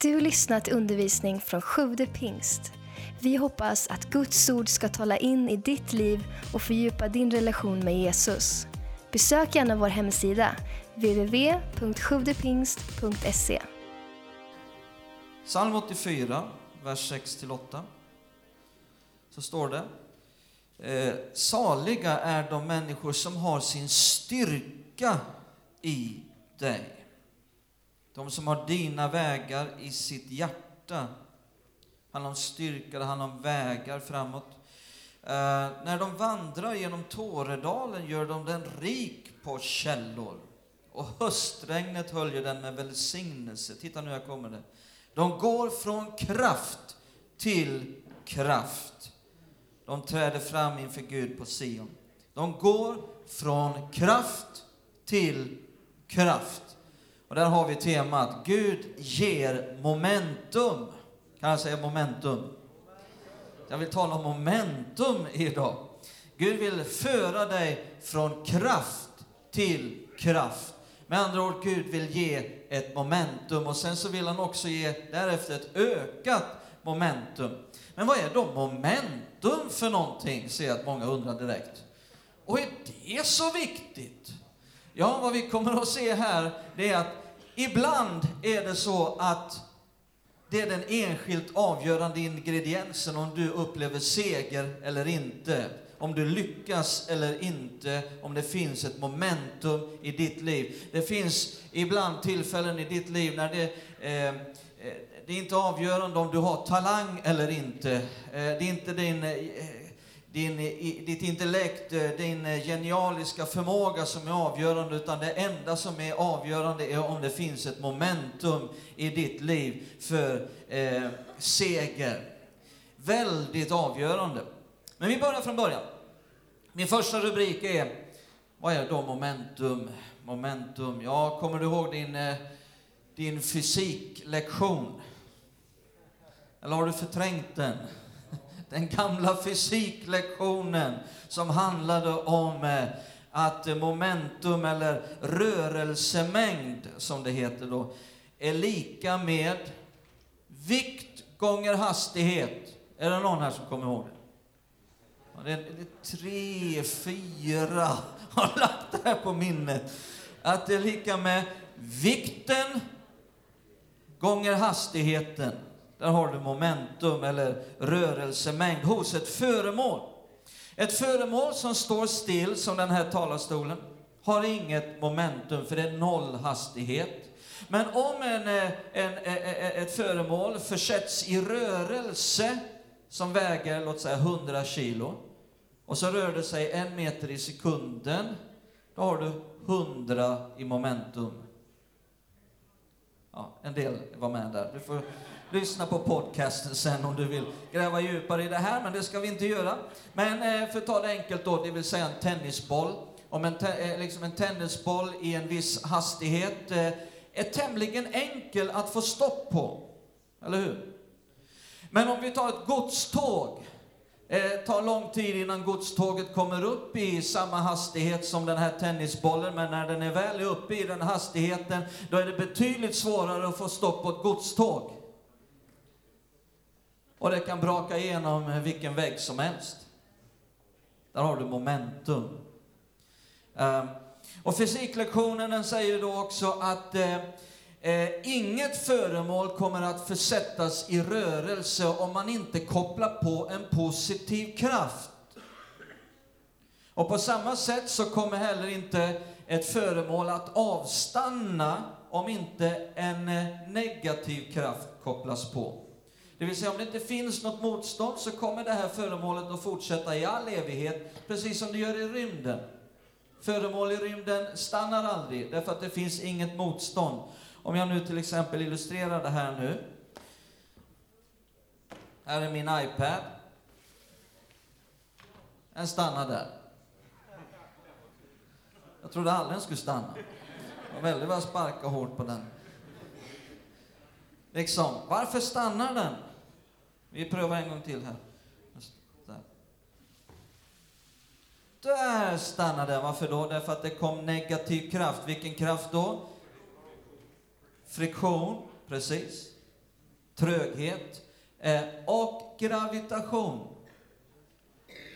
Du har lyssnat till undervisning från Sjude pingst. Vi hoppas att Guds ord ska tala in i ditt liv och fördjupa din relation med Jesus. Besök gärna vår hemsida, www.sjuvdepingst.se. Psalm 84, vers 6-8. Så står det. Eh, saliga är de människor som har sin styrka i dig. De som har dina vägar i sitt hjärta. Det handlar om styrka, det handlar om vägar framåt. Eh, när de vandrar genom Tåredalen gör de den rik på källor. Och höstregnet höljer den med välsignelse. Titta nu, här kommer det. De går från kraft till kraft. De träder fram inför Gud på Sion. De går från kraft till kraft. Och där har vi temat Gud ger momentum. Kan jag säga momentum? Jag vill tala om momentum idag. Gud vill föra dig från kraft till kraft. Med andra ord, Gud vill ge ett momentum och sen så vill han också ge därefter ett ökat momentum. Men vad är då momentum för någonting? Ser jag att många undrar direkt. Och är det så viktigt? Ja, vad vi kommer att se här, det är att ibland är det så att det är den enskilt avgörande ingrediensen om du upplever seger eller inte. Om du lyckas eller inte, om det finns ett momentum i ditt liv. Det finns ibland tillfällen i ditt liv när det eh, eh det är inte avgörande om du har talang eller inte. Eh, det är inte din, eh, din, ditt intellekt, eh, din eh, genialiska förmåga som är avgörande, utan det enda som är avgörande är om det finns ett momentum i ditt liv för eh, seger. Väldigt avgörande. Men vi börjar från början. Min första rubrik är, vad är då momentum? Momentum, ja, kommer du ihåg din, eh, din fysiklektion? Eller har du förträngt den? Den gamla fysiklektionen som handlade om eh, att momentum eller rörelsemängd, som det heter då, är lika med vikt gånger hastighet. Är det någon här som kommer ihåg det? Det är tre, fyra har lagt det här på minnet. Att det är lika med vikten gånger hastigheten. Där har du momentum eller rörelsemängd hos ett föremål. Ett föremål som står still, som den här talarstolen, har inget momentum, för det är noll hastighet. Men om en, eh, en, en, ett föremål försätts i rörelse, som väger låt säga 100 kilo, och så rör det sig en meter i sekunden, då har du 100 i momentum. Ja, en del var med där. Du får lyssna på podcasten sen om du vill gräva djupare i det här, men det ska vi inte göra. Men eh, för att ta det enkelt då, det vill säga en tennisboll. Om en, te eh, liksom en tennisboll i en viss hastighet eh, är tämligen enkel att få stopp på. Eller hur? Men om vi tar ett godståg, eh, tar lång tid innan godståget kommer upp i samma hastighet som den här tennisbollen, men när den är väl uppe i den hastigheten, då är det betydligt svårare att få stopp på ett godståg. Och det kan braka igenom vilken vägg som helst. Där har du momentum. Ehm, och fysiklektionen den säger då också att eh, eh, inget föremål kommer att försättas i rörelse om man inte kopplar på en positiv kraft. Och på samma sätt så kommer heller inte ett föremål att avstanna om inte en eh, negativ kraft kopplas på. Det vill säga om det inte finns något motstånd så kommer det här föremålet att fortsätta i all evighet, precis som det gör i rymden. Föremål i rymden stannar aldrig, därför att det finns inget motstånd. Om jag nu till exempel illustrerar det här nu. Här är min iPad. Den stannar där. Jag trodde aldrig den skulle stanna. Det var väldigt vad jag sparkade hårt på den. Liksom, varför stannar den? Vi prövar en gång till här. Där, Där stannade den. Varför då? Därför att det kom negativ kraft. Vilken kraft då? Friktion, precis. tröghet eh, och gravitation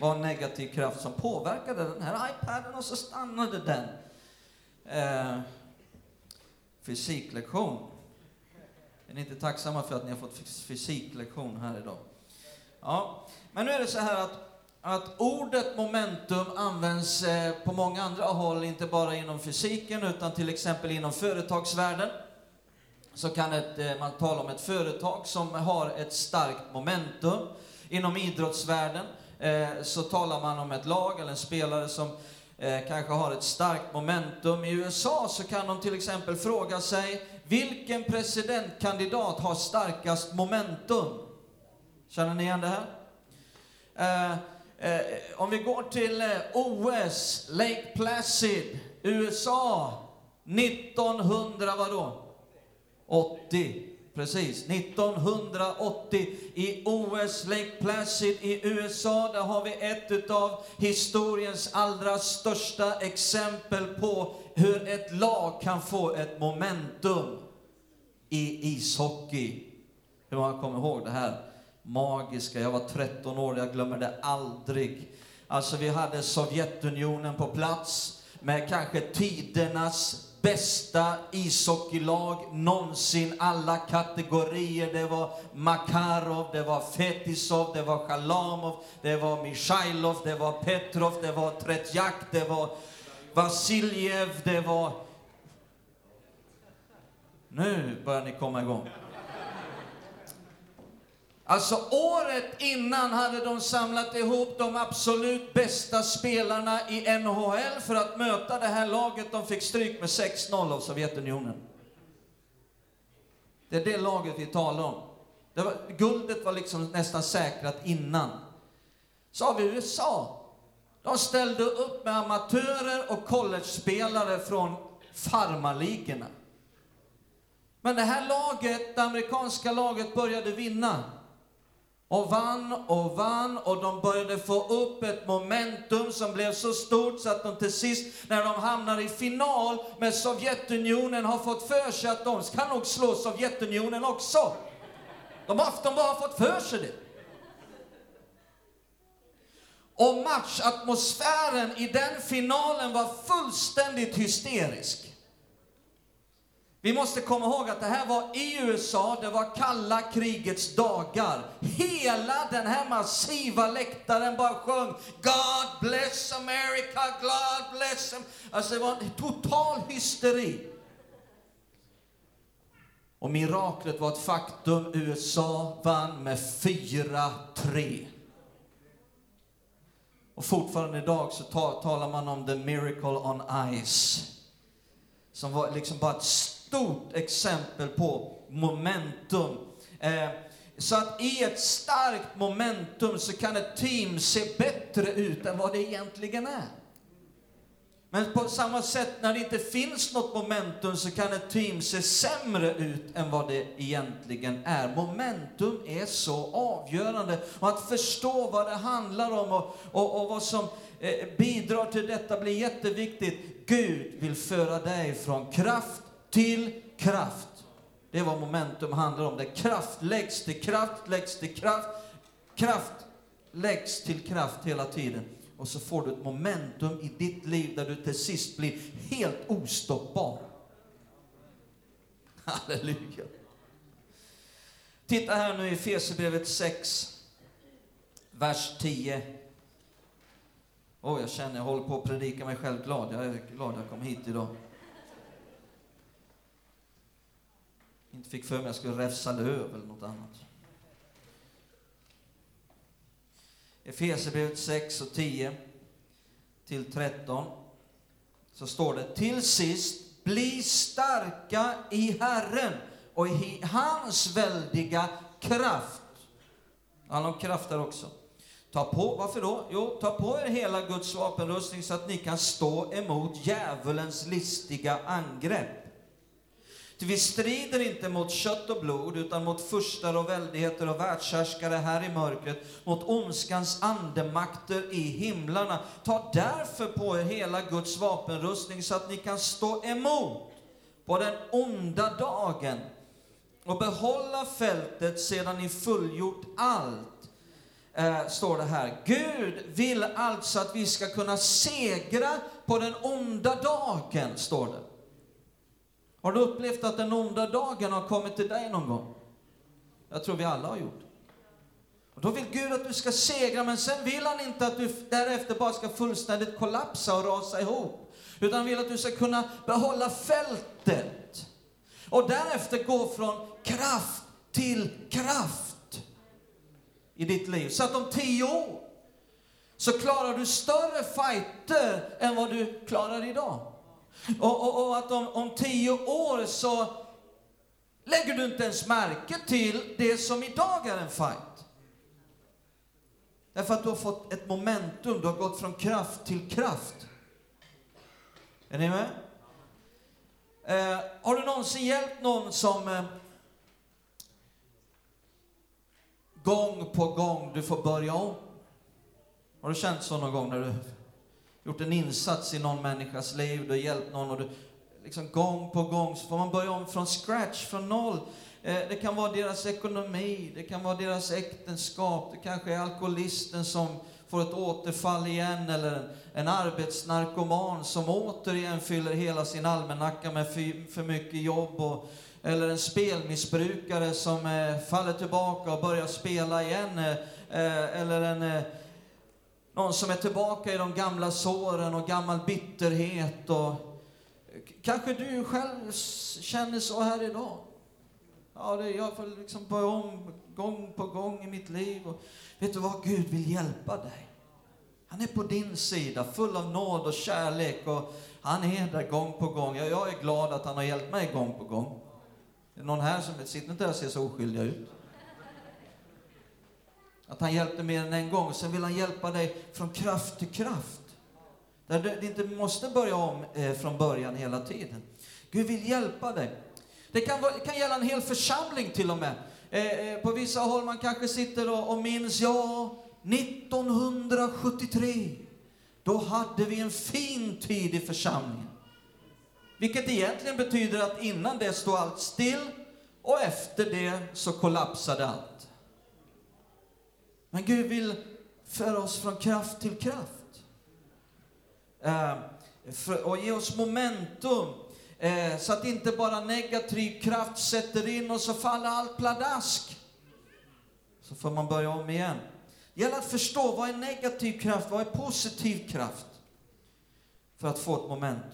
var en negativ kraft som påverkade den här iPaden och så stannade den. Eh, fysiklektion. Är ni inte tacksamma för att ni har fått fysiklektion här idag? Ja, men nu är det så här att att ordet momentum används eh, på många andra håll, inte bara inom fysiken utan till exempel inom företagsvärlden. Så kan ett, eh, man tala om ett företag som har ett starkt momentum. Inom idrottsvärlden eh, så talar man om ett lag eller en spelare som kanske har ett starkt momentum. I USA så kan de till exempel fråga sig vilken presidentkandidat har starkast momentum? Känner ni igen det här? Eh, eh om vi går till eh, OS, Lake Placid, USA, 1900 vadå? 80. Precis, 1980 i OS Lake Placid i USA, där har vi ett av historiens allra största exempel på hur ett lag kan få ett momentum i ishockey. Hur många kommer ihåg det här? magiska. Jag var 13 år, jag glömmer det aldrig. Alltså vi hade Sovjetunionen på plats med kanske tidernas bästa ishockeylag någonsin, alla kategorier. Det var Makarov, det var Fetisov, det var Shalamov, det var Mishailov, det var Petrov, det var Tretjak, det var Vasiljev, det var... Nu börjar ni komma igång. Alltså året innan hade de samlat ihop de absolut bästa spelarna i NHL för att möta det här laget. De fick stryk med 6-0 av Sovjetunionen. Det är det laget vi talar om. Det var, guldet var liksom nästan säkrat innan. Så har vi USA. De ställde upp med amatörer och college-spelare från farmarligorna. Men det här laget, det amerikanska laget, började vinna och vann och vann och de började få upp ett momentum som blev så stort så att de till sist, när de hamnar i final med Sovjetunionen, har fått för sig att de kan nog slå Sovjetunionen också. De har, de bara fått för sig det. Och matchatmosfären i den finalen var fullständigt hysterisk. Vi måste komma ihåg att det här var i USA, det var kalla krigets dagar. Hela den här massiva läktaren bara sjöng God bless America, God bless America. Alltså det var en total hysteri. Och miraklet var ett faktum. USA vann med 4-3. Och fortfarande idag så talar man om the miracle on ice. Som var liksom bara ett stort exempel på momentum. Eh, så att i ett starkt momentum så kan ett team se bättre ut än vad det egentligen är. Men på samma sätt, när det inte finns något momentum så kan ett team se sämre ut än vad det egentligen är. Momentum är så avgörande. Och att förstå vad det handlar om och, och, och vad som eh, bidrar till detta blir jätteviktigt. Gud vill föra dig från kraft till kraft. Det är vad momentum handlar om. Där kraft läggs till kraft, läggs till kraft. Kraft läggs till kraft hela tiden. Och så får du ett momentum i ditt liv där du till sist blir helt ostoppbar. Halleluja. Titta här nu i Fesebrevet 6, vers 10. oh, jag känner jag håller på att predika mig själv glad. Jag är glad jag kom hit idag. Inte fick för mig att jag skulle räfsa löv eller något annat. Efesierbrevet 6 och 10 till 13 så står det till sist bli starka i Herren och i hans väldiga kraft. Det handlar om kraft där också. Ta på, varför då? Jo, ta på er hela Guds vapenrustning så att ni kan stå emot djävulens listiga angrepp. Ty vi strider inte mot kött och blod, utan mot furstar och väldigheter och världshärskare här i mörkret, mot ondskans andemakter i himlarna. Ta därför på er hela Guds vapenrustning så att ni kan stå emot på den onda dagen och behålla fältet sedan ni fullgjort allt. Eh, står det här. Gud vill alltså att vi ska kunna segra på den onda dagen, står det. Har du upplevt att den onda dagen har kommit till dig någon gång? Jag tror vi alla har gjort. Och då vill Gud att du ska segra, men sen vill han inte att du därefter bara ska fullständigt kollapsa och rasa ihop. Utan han vill att du ska kunna behålla fältet. Och därefter gå från kraft till kraft i ditt liv. Så att om tio år så klarar du större fighter än vad du klarar idag. Och, och, och att om, om tio år så lägger du inte ens märke till det som idag är en fight. Därför att du har fått ett momentum, du har gått från kraft till kraft. Är ni med? Eh, har du någonsin hjälpt någon som eh, gång på gång du får börja om? Har du känt så någon gång när du gjort en insats i någon människas liv, du har hjälpt någon och du liksom gång på gång så får man börja om från scratch, från noll. Eh, det kan vara deras ekonomi, det kan vara deras äktenskap, det kanske är alkoholisten som får ett återfall igen, eller en, en arbetsnarkoman som återigen fyller hela sin almanacka med för, för mycket jobb, och, eller en spelmissbrukare som eh, faller tillbaka och börjar spela igen, eh, eh eller en eh, någon som är tillbaka i de gamla såren och gammal bitterhet. Och kanske du själv känner så här idag. Ja, det, jag får liksom börja om gång på gång i mitt liv. Och vet du vad? Gud vill hjälpa dig. Han är på din sida, full av nåd och kärlek. Och han är där gång på gång. Jag, jag är glad att han har hjälpt mig gång på gång. Det någon här som sitter inte där och ser så oskyldiga ut. Att han hjälpte mer än en gång. Sen vill han hjälpa dig från kraft till kraft. Där du inte måste börja om eh, från början hela tiden. Gud vill hjälpa dig. Det kan, vara, kan gälla en hel församling till och med. Eh, eh på vissa håll man kanske sitter och, och minns, ja, 1973, då hade vi en fin tid i församlingen. Vilket egentligen betyder att innan det stod allt still och efter det så kollapsade allt. Men Gud vill föra oss från kraft till kraft. Eh, för, och ge oss momentum. Eh, så att inte bara negativ kraft sätter in och så faller allt pladask. Så får man börja om igen. Det gäller att förstå vad är negativ kraft, vad är positiv kraft? För att få ett momentum.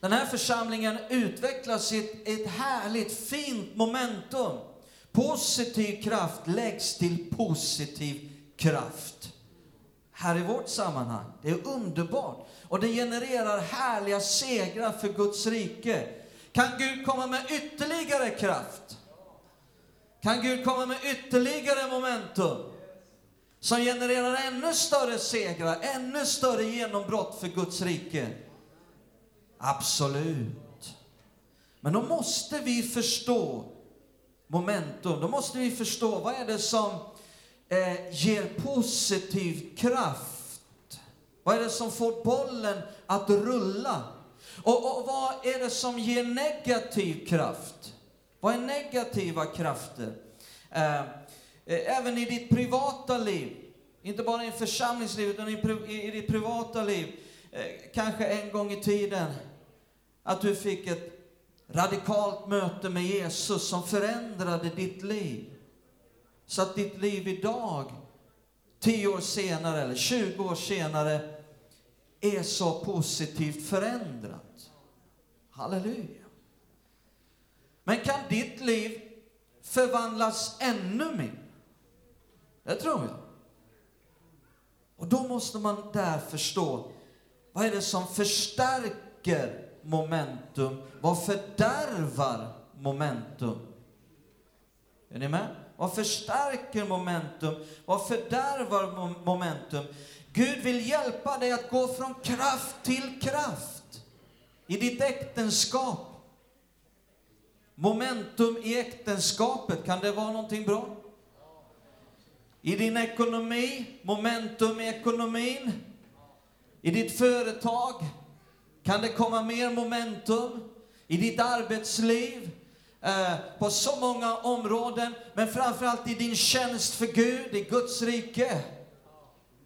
Den här församlingen utvecklas i ett härligt, fint momentum. Positiv kraft läggs till positiv kraft. Här i vårt sammanhang. Det är underbart. Och det genererar härliga segrar för Guds rike. Kan Gud komma med ytterligare kraft? Kan Gud komma med ytterligare momentum? Som genererar ännu större segrar, ännu större genombrott för Guds rike? Absolut. Men då måste vi förstå momentum, då måste vi förstå vad är det som eh, ger positiv kraft? Vad är det som får bollen att rulla? Och, och vad är det som ger negativ kraft? Vad är negativa krafter? Eh, eh även i ditt privata liv, inte bara i församlingslivet, utan i, i, i ditt privata liv. Eh, kanske en gång i tiden, att du fick ett radikalt möte med Jesus som förändrade ditt liv. Så att ditt liv idag, 10 år senare eller 20 år senare, är så positivt förändrat. Halleluja. Men kan ditt liv förvandlas ännu mer? Det tror jag. Och då måste man där förstå, vad är det som förstärker momentum? Vad fördärvar momentum? Är ni med? Vad förstärker momentum? Vad fördärvar momentum? Gud vill hjälpa dig att gå från kraft till kraft i ditt äktenskap. Momentum i äktenskapet, kan det vara någonting bra? I din ekonomi, momentum i ekonomin. I ditt företag, kan det komma mer momentum i ditt arbetsliv? eh, på så många områden, men framförallt i din tjänst för Gud, i Guds rike.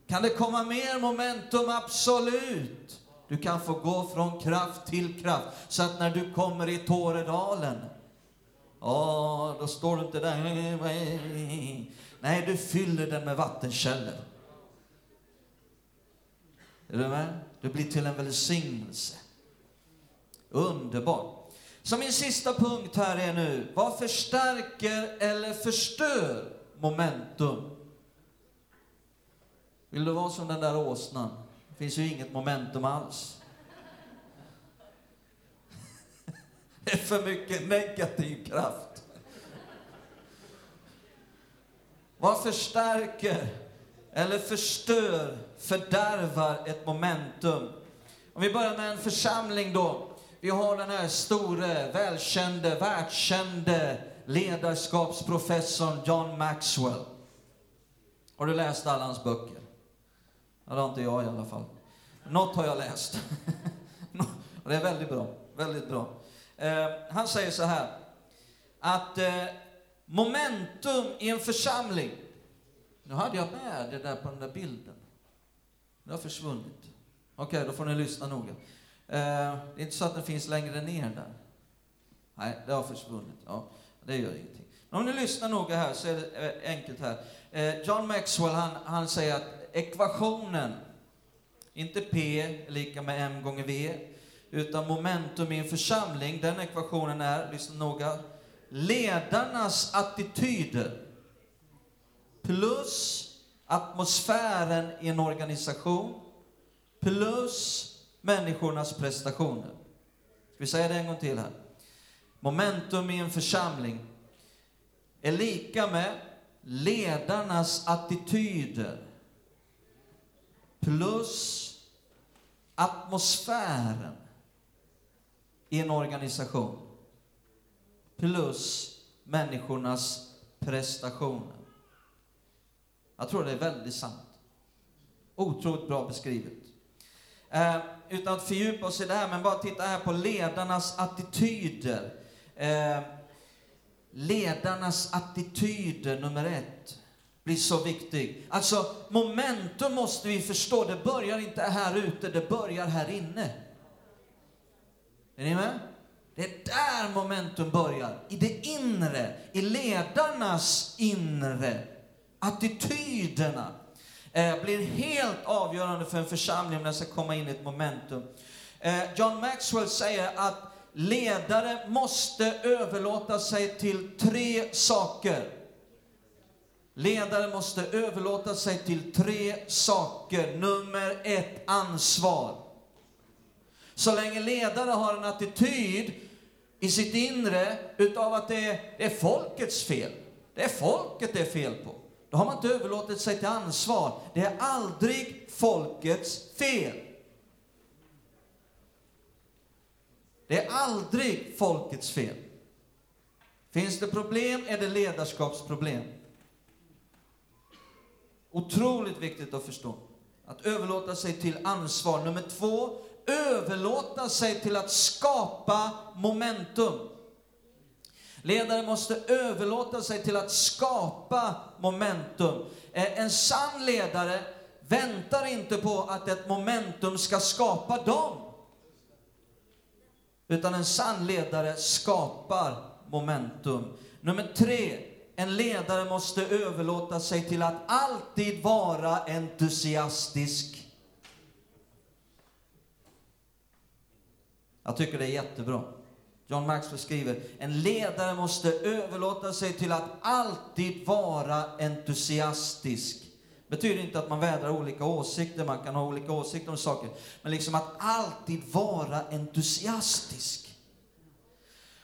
Kan det komma mer momentum? Absolut. Du kan få gå från kraft till kraft, så att när du kommer i Tåredalen, åh, då står du inte där. Nej, du fyller den med vattenkällor. Är du med? Det blir till en välsignelse. Underbart. Så min sista punkt här är nu, vad förstärker eller förstör momentum? Vill du vara som den där åsnan? Det finns ju inget momentum alls. Det är för mycket negativ kraft. Vad förstärker eller förstör, fördärvar ett momentum? Om vi börjar med en församling då. Vi har den här store, välkände, världskände ledarskapsprofessorn John Maxwell. Har du läst alla hans böcker? Ja, det har inte jag i alla fall. Något har jag läst. Och det är väldigt bra. Väldigt bra. Eh, han säger så här, att eh, momentum i en församling, nu hade jag med det där på den där bilden. Det har försvunnit. Okej, okay, då får ni lyssna noga. Eh, det är inte så att den finns längre ner där. Nej, det har försvunnit. Ja, det gör ingenting. Men om ni lyssnar noga här så är det eh, enkelt här. Eh, John Maxwell, han, han säger att ekvationen, inte P är lika med M gånger V, utan momentum i en församling, den ekvationen är, lyssna noga, ledarnas attityder plus atmosfären i en organisation plus människornas prestationer. Ska vi säga det en gång till här? Momentum i en församling är lika med ledarnas attityder plus atmosfären i en organisation plus människornas prestationer. Jag tror det är väldigt sant. Otroligt bra beskrivet. Eh, utan att fördjupa oss i det här, men bara titta här på ledarnas attityder. Eh, ledarnas attityder nummer ett blir så viktig. Alltså, momentum måste vi förstå, det börjar inte här ute, det börjar här inne. Är ni med? Det är där momentum börjar, i det inre, i ledarnas inre. Attityderna eh, blir helt avgörande för en församling när den ska komma in i ett momentum. Eh, John Maxwell säger att ledare måste överlåta sig till tre saker. Ledare måste överlåta sig till tre saker. Nummer ett, ansvar. Så länge ledare har en attityd i sitt inre utav att det är, det är folkets fel. Det är folket det är fel på. Då har man inte överlåtit sig till ansvar. Det är aldrig folkets fel. Det är aldrig folkets fel. Finns det problem är det ledarskapsproblem. Otroligt viktigt att förstå. Att överlåta sig till ansvar. Nummer två, överlåta sig till att skapa momentum. Ledare måste överlåta sig till att skapa momentum. Eh, en sann ledare väntar inte på att ett momentum ska skapa dem. Utan en sann ledare skapar momentum. Nummer tre, en ledare måste överlåta sig till att alltid vara entusiastisk. Jag tycker det är jättebra. John Maxwell skriver, en ledare måste överlåta sig till att alltid vara entusiastisk. betyder inte att man vädrar olika åsikter, man kan ha olika åsikter om saker, men liksom att alltid vara entusiastisk.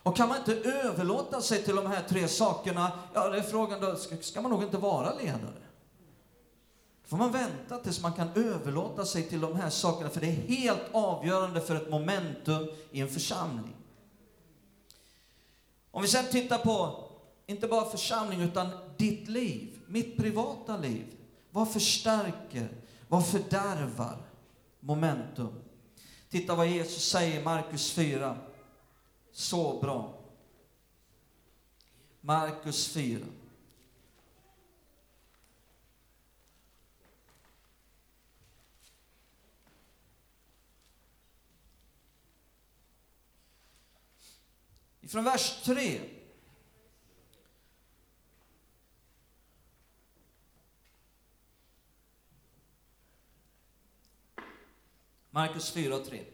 Och kan man inte överlåta sig till de här tre sakerna, ja, det är frågan då, ska, ska man nog inte vara ledare. Då får man vänta tills man kan överlåta sig till de här sakerna, för det är helt avgörande för ett momentum i en församling. Om vi sen tittar på, inte bara församling, utan ditt liv, mitt privata liv. Vad förstärker, vad fördärvar momentum? Titta vad Jesus säger i Markus 4. Så bra. Markus 4. Från vers 3. Markus 4 och 3.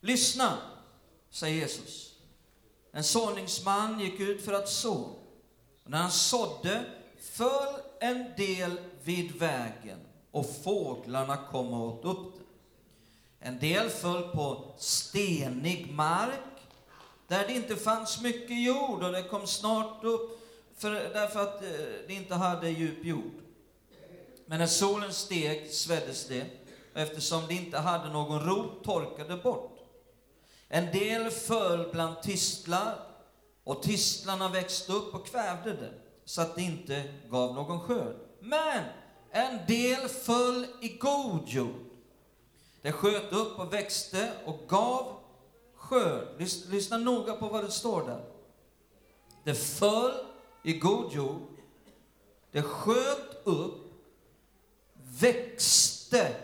Lyssna, säger Jesus. En såningsman gick ut för att så. Och när han sådde föll en del vid vägen och fåglarna kom och åt upp det. En del föll på stenig mark där det inte fanns mycket jord och det kom snart upp för, därför att eh, det inte hade djup jord. Men när solen steg sveddes det eftersom det inte hade någon rot torkade bort. En del föll bland tistlar och tistlarna växte upp och kvävde det så att det inte gav någon skörd. Men en del föll i god jord. Det sköt upp och växte och gav skörd. Lyssna noga på vad det står där. Det föll i god jord. Det sköt upp, växte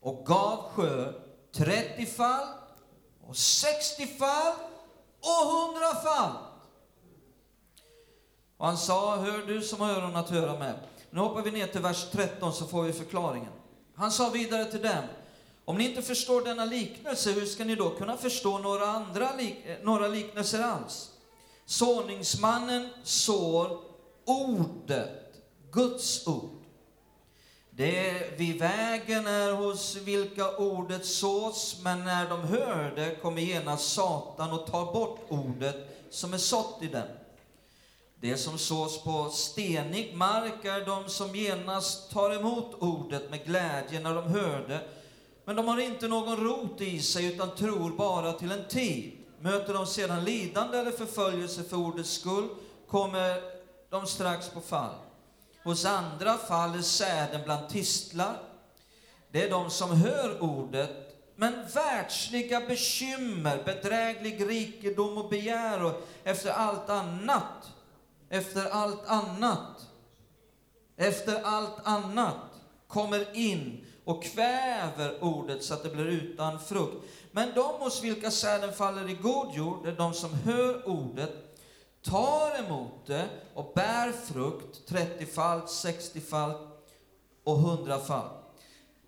och gav skörd 30 fall och 60 fall och 100 fall. Och han sa, hör du som har öron att höra med. Nu hoppar vi ner till vers 13 så får vi förklaringen. Han sa vidare till dem, om ni inte förstår denna liknelse, hur ska ni då kunna förstå några andra lik eh, några liknelser alls? Såningsmannen sår ordet, Guds ord. Det vid vägen är hos vilka ordet sås, men när de hör det kommer genast Satan och tar bort ordet som är sått i dem. Det som sås på stenig mark är de som genast tar emot ordet med glädje när de hör det, men de har inte någon rot i sig utan tror bara till en tid. Möter de sedan lidande eller förföljelse för ordets skull kommer de strax på fall. Hos andra faller säden bland tistlar. Det är de som hör ordet, men världsliga bekymmer, bedräglig rikedom och begär och efter allt annat, efter allt annat, efter allt annat kommer in och kväver ordet så att det blir utan frukt. Men de hos vilka säden faller i god jord är de som hör ordet, tar emot det och bär frukt 30-falt, 60-falt och 100-falt.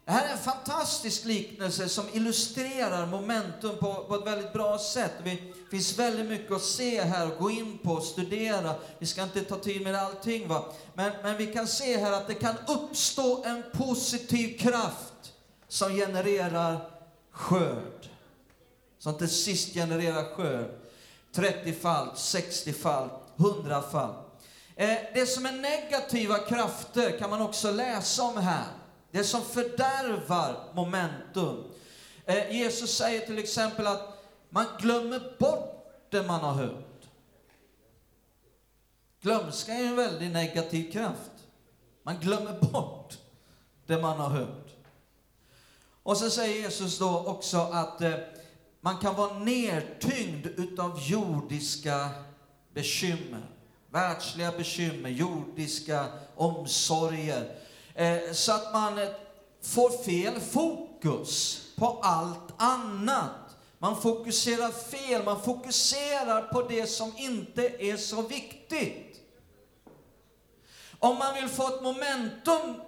Det här är en fantastisk liknelse som illustrerar momentum på, på ett väldigt bra sätt. Det finns väldigt mycket att se här och gå in på och studera. Vi ska inte ta tid med allting. Va? Men, men vi kan se här att det kan uppstå en positiv kraft som genererar skörd. Som till sist genererar skörd. 30-falt, 60-falt, 100-falt. Eh, det som är negativa krafter kan man också läsa om här. Det som fördärvar momentum. Eh, Jesus säger till exempel att man glömmer bort det man har hört. Glömska är en väldigt negativ kraft. Man glömmer bort det man har hört. Och så säger Jesus då också att eh, man kan vara nedtyngd utav jordiska bekymmer. Världsliga bekymmer, jordiska omsorger. Eh, så att man eh, får fel fokus på allt annat. Man fokuserar fel, man fokuserar på det som inte är så viktigt. Om man vill få ett momentum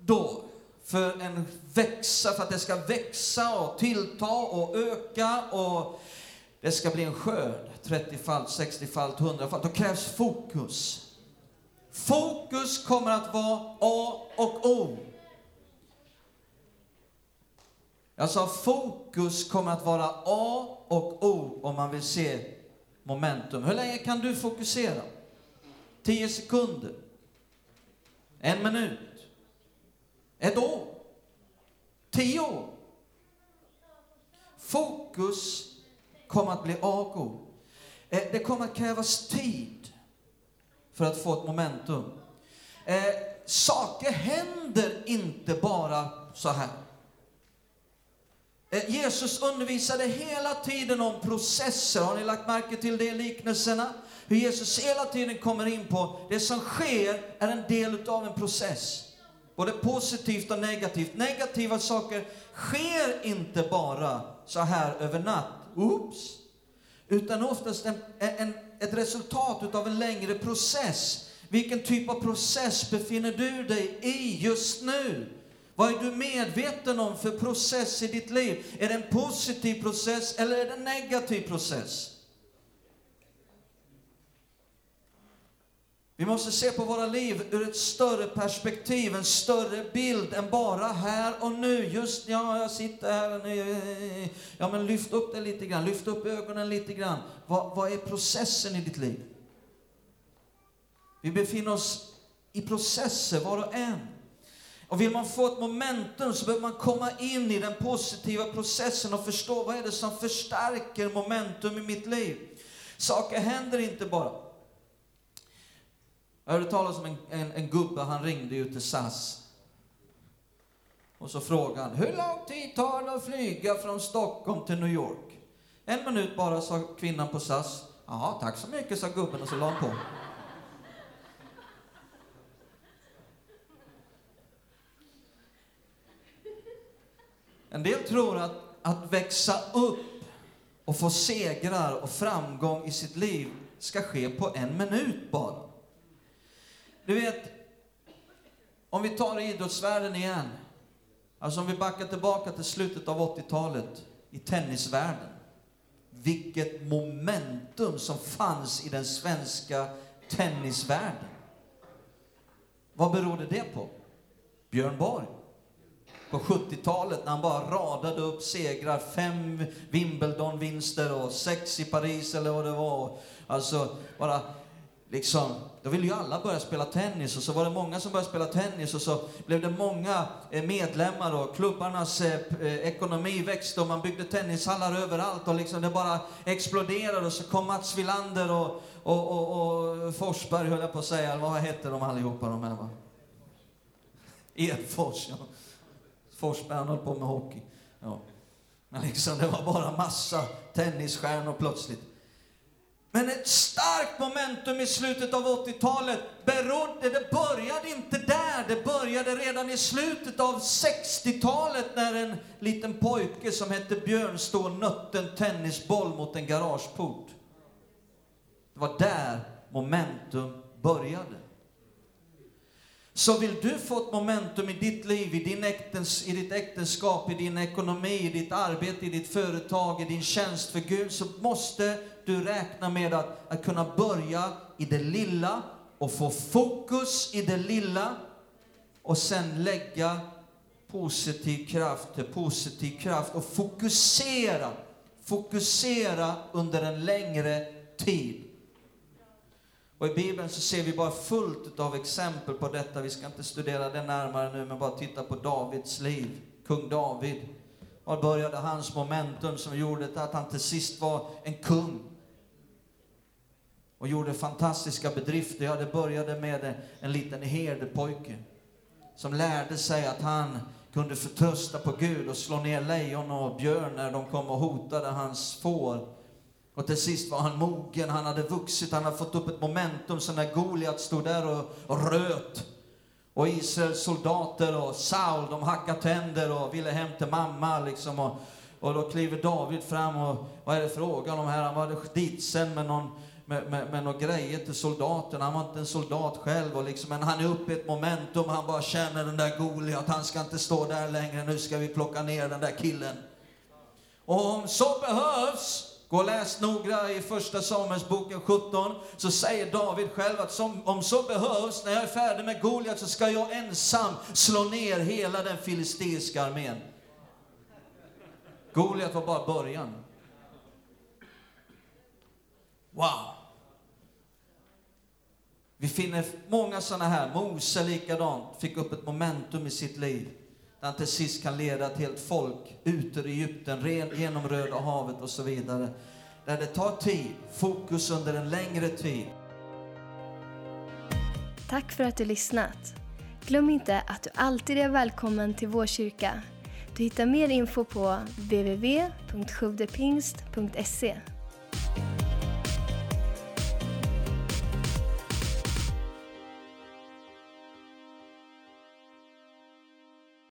då, för en växa, för att det ska växa och tillta och öka och det ska bli en skörd, 30-falt, 60-falt, 100-falt, då krävs fokus. Fokus kommer att vara A och O. Jag sa fokus kommer att vara A och O om man vill se momentum. Hur länge kan du fokusera? 10 sekunder? En minut? Ett år? Tio år? Fokus kommer att bli A och O. Eh, det kommer att krävas tid för att få ett momentum. Eh, saker händer inte bara så här. Eh, Jesus undervisade hela tiden om processer. Har ni lagt märke till det i liknelserna? Hur Jesus hela tiden kommer in på det som sker är en del av en process. Både positivt och negativt. Negativa saker sker inte bara så här över natt. Oops! Utan oftast en, en, ett resultat av en längre process. Vilken typ av process befinner du dig i just nu? Vad är du medveten om för process i ditt liv? Är det en positiv process eller är det en negativ process? Vi måste se på våra liv ur ett större perspektiv, en större bild än bara här och nu. Just ja, jag sitter här och nu. Ja, men lyft upp det lite grann, lyft upp ögonen lite grann. Vad, vad är processen i ditt liv? Vi befinner oss i processer var och en. Och vill man få ett momentum så behöver man komma in i den positiva processen och förstå vad är det som förstärker momentum i mitt liv. Saker händer inte bara. Jag hörde talas om en, en, en gubbe, han ringde ju till SAS. Och så frågade han, hur lång tid tar det att flyga från Stockholm till New York? En minut bara, sa kvinnan på SAS. Ja, tack så mycket, sa gubben och så la han på. En del tror att, att växa upp och få segrar och framgång i sitt liv ska ske på en minut bara. Du vet, om vi tar idrottsvärlden igen. Alltså om vi backar tillbaka till slutet av 80-talet i tennisvärlden. Vilket momentum som fanns i den svenska tennisvärlden. Vad berodde det på? Björn Borg. På 70-talet när han bara radade upp segrar, fem Wimbledon-vinster och sex i Paris eller vad det var. Alltså bara liksom, då ville ju alla börja spela tennis och så var det många som började spela tennis och så blev det många eh, medlemmar och klubbarnas eh, eh, ekonomi växte och man byggde tennishallar överallt och liksom det bara exploderade och så kom Mats Wilander och, och, och, och Forsberg höll jag på att säga, vad hette de allihopa de här va? Edfors, ja. Forsberg han höll på med hockey. Ja. Men liksom det var bara massa tennisstjärnor plötsligt. Men ett starkt momentum i slutet av 80-talet berodde, det började inte där, det började redan i slutet av 60-talet när en liten pojke som hette Björn stod och nötte en tennisboll mot en garageport. Det var där momentum började. Så vill du få ett momentum i ditt liv, i, din äktens, i ditt äktenskap, i din ekonomi, i ditt arbete, i ditt företag, i din tjänst för Gud, så måste du räknar med att, att kunna börja i det lilla och få fokus i det lilla och sen lägga positiv kraft till positiv kraft och fokusera, fokusera under en längre tid. Och I Bibeln så ser vi bara fullt av exempel på detta. Vi ska inte studera det närmare nu, men bara titta på Davids liv. Kung David. Var började hans momentum som gjorde att han till sist var en kung? Och gjorde fantastiska bedrifter. Ja, det började med en liten herdepojke som lärde sig att han kunde förtrösta på Gud och slå ner lejon och björn när de kom och hotade hans får. Och till sist var han mogen, han hade vuxit, han hade fått upp ett momentum så när Goliat stod där och, och röt och Israels soldater och Saul, de hackade tänder och ville hem till mamma liksom. Och, och då kliver David fram och vad är det frågan om här? Han var ditsänd med någon med, med, med några grejer till soldaterna. Han var inte en soldat själv, och liksom, men han är uppe i ett momentum. Han bara känner den där Goliat, han ska inte stå där längre. Nu ska vi plocka ner den där killen. Och om så behövs Gå och läs noga i första Samuelsboken 17, så säger David själv att som, om så behövs, när jag är färdig med Goliat, så ska jag ensam slå ner hela den filisteiska armén. Goliat var bara början. Wow! Vi finner många sådana här. Mose likadant, fick upp ett momentum i sitt liv där han till sist kan leda ett helt folk ut ur Egypten, genom Röda havet och så vidare. Där det tar tid, fokus under en längre tid. Tack för att du lyssnat. Glöm inte att du alltid är välkommen till vår kyrka. Du hittar mer info på www.sjuvdepingst.se